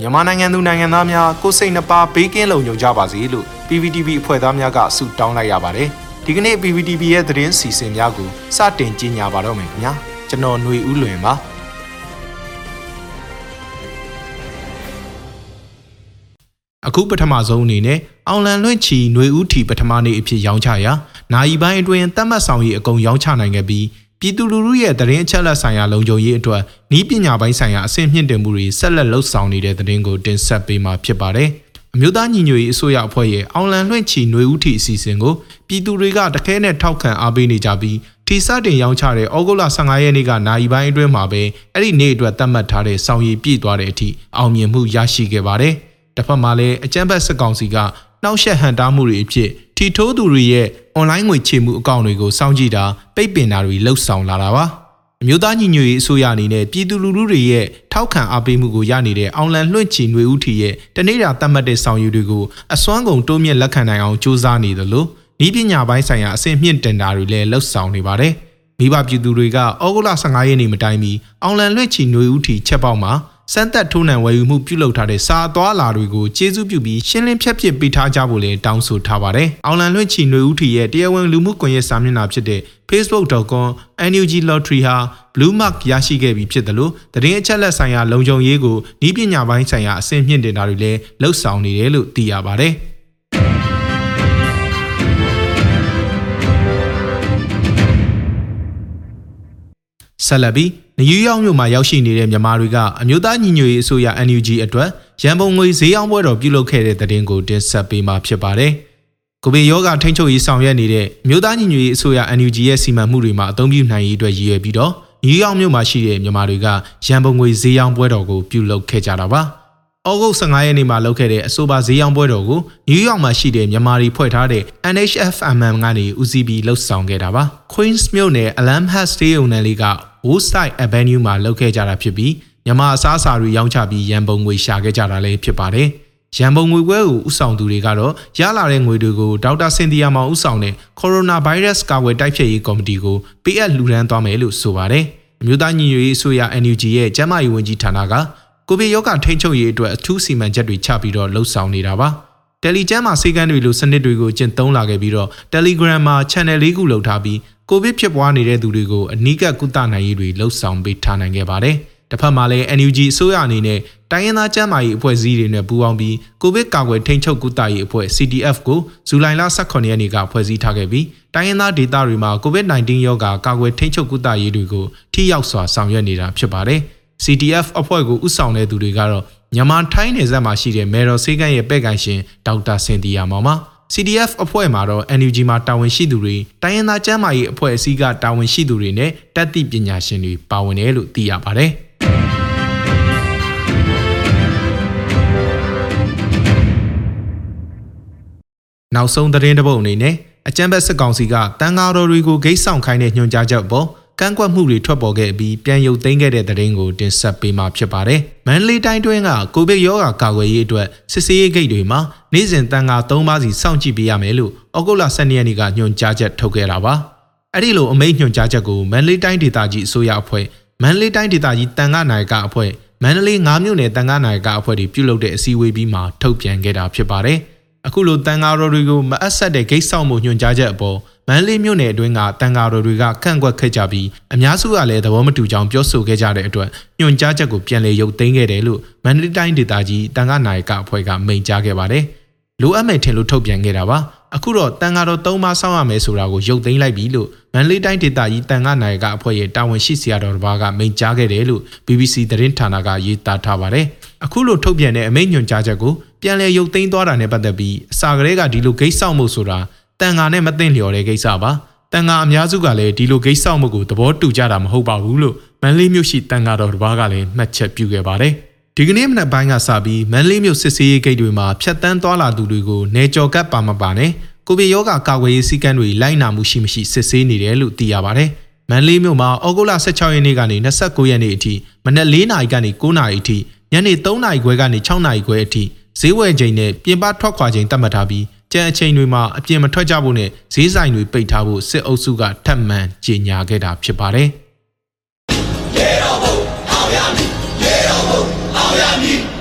မြန်မာနိုင်ငံသူနိုင်ငံသားများကိုယ်စိတ်နှပါဘေးကင်းလုံခြုံကြပါစေလို့ PPTV အဖွဲ့သားများကဆုတောင်းလိုက်ရပါတယ်ဒီကနေ့ PPTV ရဲ့သတင်းစီစဉ်များကိုစတင်ကြီးညာပါတော့မယ်ခင်ဗျာကျွန်တော်ຫນွေဦးလွင်ပါအခုပထမဆုံးအနေနဲ့အောင်လန်လွင့်ချီຫນွေဦးထီပထမနေ့အဖြစ်ရောင်းချရာနိုင်ပိုင်းအတွင်းတတ်မှတ်ဆောင်ရည်အကုန်ရောင်းချနိုင်ခဲ့ပြီး ပြည်သူလူထုရဲ့သတင်းအချက်အလက်ဆိုင်ရာလုံခြုံရေးအတွက်ဤပညာပိုင်းဆိုင်ရာအဆင့်မြင့်တင်မှုတွေဆက်လက်လှုပ်ဆောင်နေတဲ့သတင်းကိုတင်ဆက်ပေးမှာဖြစ်ပါတယ်။အမျိုးသားညီညွတ်ရေးအစိုးရအဖွဲ့ရဲ့အောင်လန်လွင့်ချီຫນွေဦးထီအစီအစဉ်ကိုပြည်သူတွေကတခဲနဲ့ထောက်ခံအားပေးနေကြပြီးထီစတင်ရောင်းချတဲ့ဩဂုတ်လ15ရက်နေ့ကနိုင်ပိုင်းအတွင်းမှာပဲအဲ့ဒီနေ့အတွက်သတ်မှတ်ထားတဲ့ဆောင်ရည်ပြည့်သွားတဲ့အထိအောင်မြင်မှုရရှိခဲ့ပါတယ်။တစ်ဖက်မှာလည်းအကြမ်းဖက်စစ်ကောင်စီက နှောက်ယှက်ဟန်တားမှုတွေအဖြစ်ထီထိုးသူတွေရဲ့အွန်လိုင်းငွေချေမှုအကောင့်တွေကိုစောင့်ကြည့်တာပိတ်ပင်တာတွေလှုပ်ဆောင်လာတာပါအမျိုးသားညီညွတ်ရေးအစိုးရအနေနဲ့ပြည်သူလူထုတွေရဲ့ထောက်ခံအားပေးမှုကိုရနေတဲ့အောင်လန်လွှင့်ချီຫນွေဦးထီရဲ့တနေ့တာသတ်မှတ်တဲ့ဆောင်ရွက်တွေကိုအစွမ်းကုန်တိုးမြင့်လက်ခံနိုင်အောင်စူးစမ်းနေသလိုဤပညာပိုင်းဆိုင်ရာအဆင့်မြင့်တင်တာတွေလည်းလှုပ်ဆောင်နေပါတယ်မိဘပြည်သူတွေကဩဂုတ်လ15ရက်နေ့မတိုင်မီအောင်လန်လွှင့်ချီຫນွေဦးထီချက်ပေါက်မှာ စမ်းသက်ထိုးနှံဝယ်ယူမှုပြုလုပ်ထားတဲ့စာအသွားလာတွေကိုကျေးဇူးပြုပြီးရှင်းလင်းဖြတ်ပစ်ပေးထားကြဖို့လည်းတောင်းဆိုထားပါတယ်။အောင်လန်လွင့်ချီຫນွေဦးထီရဲ့တရားဝင်လူမှုကွန်ရက်စာမျက်နှာဖြစ်တဲ့ facebook.com NUG Lottery ဟာ Blue Mark ရရှိခဲ့ပြီးဖြစ်တယ်လို့သတင်းအချက်လက်ဆိုင်ရာလုံခြုံရေးကိုဤပညာပိုင်းဆိုင်ရာအဆင့်မြင့်တင်တာတွေလည်းလှုပ်ဆောင်နေတယ်လို့သိရပါတယ်။ဆက်လက်ပြီး နယူးယောက်မြို့မှာရောက်ရှိနေတဲ့မြန်မာတွေကအမျိုးသားညီညွတ်ရေးအစိုးရ NUG အတွက်ရန်ပုံငွေဈေးအောင်ပွဲတော်ပြုလုပ်ခဲ့တဲ့တဲ့တင်ကိုတင်ဆက်ပေးမှာဖြစ်ပါတယ်။ကိုဗစ်ရောဂါထိန်းချုပ်ရေးဆောင်ရွက်နေတဲ့အမျိုးသားညီညွတ်ရေးအစိုးရ NUG ရဲ့စီမံမှုတွေမှာအသုံးပြုနိုင်ရေးအတွက်ရည်ရွယ်ပြီးတော့နယူးယောက်မြို့မှာရှိတဲ့မြန်မာတွေကရန်ပုံငွေဈေးအောင်ပွဲတော်ကိုပြုလုပ်ခဲ့ကြတာပါ။။ဩဂုတ်15ရက်နေ့မှာလုပ်ခဲ့တဲ့အဆိုပါဈေးရောင်းပွဲတော်ကိုနယူးယောက်မှာရှိတဲ့မြန်မာတွေဖွဲ့ထားတဲ့ NHFMM ကနေဦးစီးပြီးလှုပ်ဆောင်ခဲ့တာပါ။ Queens မြို့နယ် Alamhurst Stadium နယ်လေးက Woodside Avenue မှာလုပ်ခဲ့ကြတာဖြစ်ပြီးမြန်မာအစားအစာတွေရောင်းချပြီးရန်ပုံငွေရှာခဲ့ကြတာလည်းဖြစ်ပါတယ်။ရန်ပုံငွေပွဲကိုဥဆောင်သူတွေကတော့ရလာတဲ့ငွေတွေကိုဒေါက်တာစင်တီယာမောင်ဥဆောင်တဲ့ကိုရိုနာဗိုင်းရပ်စ်ကာကွယ်တိုက်ဖျက်ရေးကော်မတီကိုပေးအပ်လှူဒန်းသွားမယ်လို့ဆိုပါတယ်။အမျိုးသားညီညွတ်ရေးအစိုးရ NUG ရဲ့ကျန်းမာရေးဝန်ကြီးဌာနကကိုဗစ်ရောဂါထိန်းချုပ်ရေးအတွက်အထူးစီမံချက်တွေချပြီးတော့လှုပ်ဆောင်နေတာပါ။ Telegram မှာစေကန်းတွေလိုစနစ်တွေကိုကျင့်သုံးလာခဲ့ပြီးတော့ Telegram မှာ channel လေးခုလုပ်ထားပြီးကိုဗစ်ဖြစ်ပွားနေတဲ့သူတွေကိုအနီးကပ်ကုသနိုင်ရေးတွေလှုပ်ဆောင်ပေးထားနိုင်ခဲ့ပါတယ်။တစ်ဖက်မှာလည်း NUG အစိုးရအနေနဲ့တိုင်းရင်းသားကျန်းမာရေးအဖွဲ့အစည်းတွေနဲ့ပူးပေါင်းပြီးကိုဗစ်ကာကွယ်ထိန်းချုပ်ကုသရေးအဖွဲ့ CDF ကိုဇူလိုင်လ18ရက်နေ့ကဖွဲ့စည်းထားခဲ့ပြီးတိုင်းရင်းသားဒေသတွေမှာ COVID-19 ရောဂါကာကွယ်ထိန်းချုပ်ကုသရေးတွေကိုထိရောက်စွာဆောင်ရွက်နေတာဖြစ်ပါတယ်။ CTF အဖွဲ့ကိုဥဆောင်တဲ့သူတွေကတော့ မြန်မာထိုင်းနယ်စပ်မှာရှိတဲ့မေတော်ဆေးကန်းရဲ့ပဲ့ကန်ရှင်ဒေါက်တာစင်တီယာမောင်ပါ CDF အဖွဲ့မှာတော့ NUG မှာတာဝန်ရှိသူတွေတိုင်းရင်းသားကျန်းမာရေးအဖွဲ့အစည်းကတာဝန်ရှိသူတွေနဲ့တက်သည့်ပညာရှင်တွေပါဝင်တယ်လို့သိရပါတယ်။နောက်ဆုံးသတင်းတစ်ပုဒ်အနေနဲ့အကြံဘက်စစ်ကောင်စီကတန်ဃာတော်တွေကိုဂိတ်ဆောင်ခိုင်းတဲ့ညွှန်ကြားချက်ပေါ် ကန့်ကွက်မှုတွေထွက်ပေါ်ခဲ့ပြီးပြန်ရုပ်သိမ်းခဲ့တဲ့သတင်းကိုတင်ဆက်ပေးမှာဖြစ်ပါတယ်။မန္တလေးတိုင်းတွင်းကကိုဗစ်ရောဂါကာကွယ်ရေးအတွက်စစ်ဆေးရေးဂိတ်တွေမှာနေ့စဉ်တန်ခါ၃ပါးစီစောင့်ကြည့်ပေးရမယ်လို့ဩဂုတ်လ12ရက်နေ့ကညွှန်ကြားချက်ထုတ်ခဲ့တာပါ။အဲ့ဒီလိုအမိန့်ညွှန်ကြားချက်ကိုမန္တလေးတိုင်းဒေသကြီးအစိုးရအဖွဲ့မန္တလေးတိုင်းဒေသကြီးတန်ခါနိုင်ကအဖွဲ့မန္တလေး9မြို့နယ်တန်ခါနိုင်ကအဖွဲ့တွေပြုလုပ်တဲ့အစည်းအဝေးပြီးမှထုတ်ပြန်ခဲ့တာဖြစ်ပါတယ်။ အခုလိုတန်ခါတော်တွေကိုမအပ်ဆက်တဲ့ဂိတ်ဆောင်မှုညွှန်ကြားချက်အပေါ်မန္တလေးမြို့နယ်အတွင်းကတန်ဃာတော်တွေကကန့်ကွက်ခဲ့ကြပြီးအများစုကလည်းသဘောမတူကြောင်းပြောဆိုခဲ့ကြတဲ့အတွက်ညွှန်ကြားချက်ကိုပြန်လည်ရုပ်သိမ်းခဲ့တယ်လို့မန္တလေးတိုင်းဒေသကြီးတန်ဃာနာယကအဖွဲ့ကမိန့်ကြားခဲ့ပါတယ်။လိုအပ်မယ်ထင်လို့ထုတ်ပြန်ခဲ့တာပါ။အခုတော့တန်ဃာတော်၃ပါးစောင့်ရမယ်ဆိုတာကိုရုပ်သိမ်းလိုက်ပြီလို့မန္တလေးတိုင်းဒေသကြီးတန်ဃာနာယကအဖွဲ့ရဲ့တာဝန်ရှိဆရာတော်တစ်ပါးကမိန့်ကြားခဲ့တယ်လို့ BBC သတင်းဌာနကရေးသားထားပါတယ်။အခုလိုထုတ်ပြန်တဲ့အမိန့်ညွှန်ကြားချက်ကို ပြန်လည်ရုပ်သိမ်းသွားတာနဲ့ပတ်သက်ပြီးအစာကလေးကဒီလိုဂိတ်ဆောက်မှုဆိုတာတန်ဃာနဲ့မသိလျော်တဲ့ကိစ္စပါတန်ဃာအများစုကလည်းဒီလိုဂိတ်ဆောက်မှုကိုသဘောတူကြတာမဟုတ်ပါဘူးလို့မန်လေးမြို့ရှိတန်ဃာတော်တစ်ပါးကလည်းမှတ်ချက်ပြုခဲ့ပါတယ်ဒီကနေ့မနက်ပိုင်းကစပြီးမန်လေးမြို့စစ်ဆေးရေးဂိတ်တွေမှာဖြတ်တန်းသွားလာသူတွေကိုနေကြော်ကပ်ပါမပါနဲ့ကိုဗစ်ရောဂါကာကွယ်ရေးစည်းကမ်းတွေလိုက်နာမှုရှိမရှိစစ်ဆေးနေတယ်လို့သိရပါတယ်မန်လေးမြို့မှာဩဂုတ်လ16ရက်နေ့ကနေ29ရက်နေ့အထိမနက်4နာရီကနေ9နာရီအထိညနေ3နာရီခွဲကနေ6နာရီခွဲအထိ ဈေးဝယ်ချိန်နဲ့ပြင်ပထွက်ခွာချိန်သတ်မှတ်ထားပြီးကြံအချိန်တွေမှာအပြင်မထွက်ကြဖို့နဲ့ဈေးဆိုင်တွေပိတ်ထားဖို့စစ်အုပ်စုကထပ်မံကြေညာခဲ့တာဖြစ်ပါတယ်။ရေတော်ဘုံအောင်ရမည်ရေတော်ဘုံအောင်ရမည်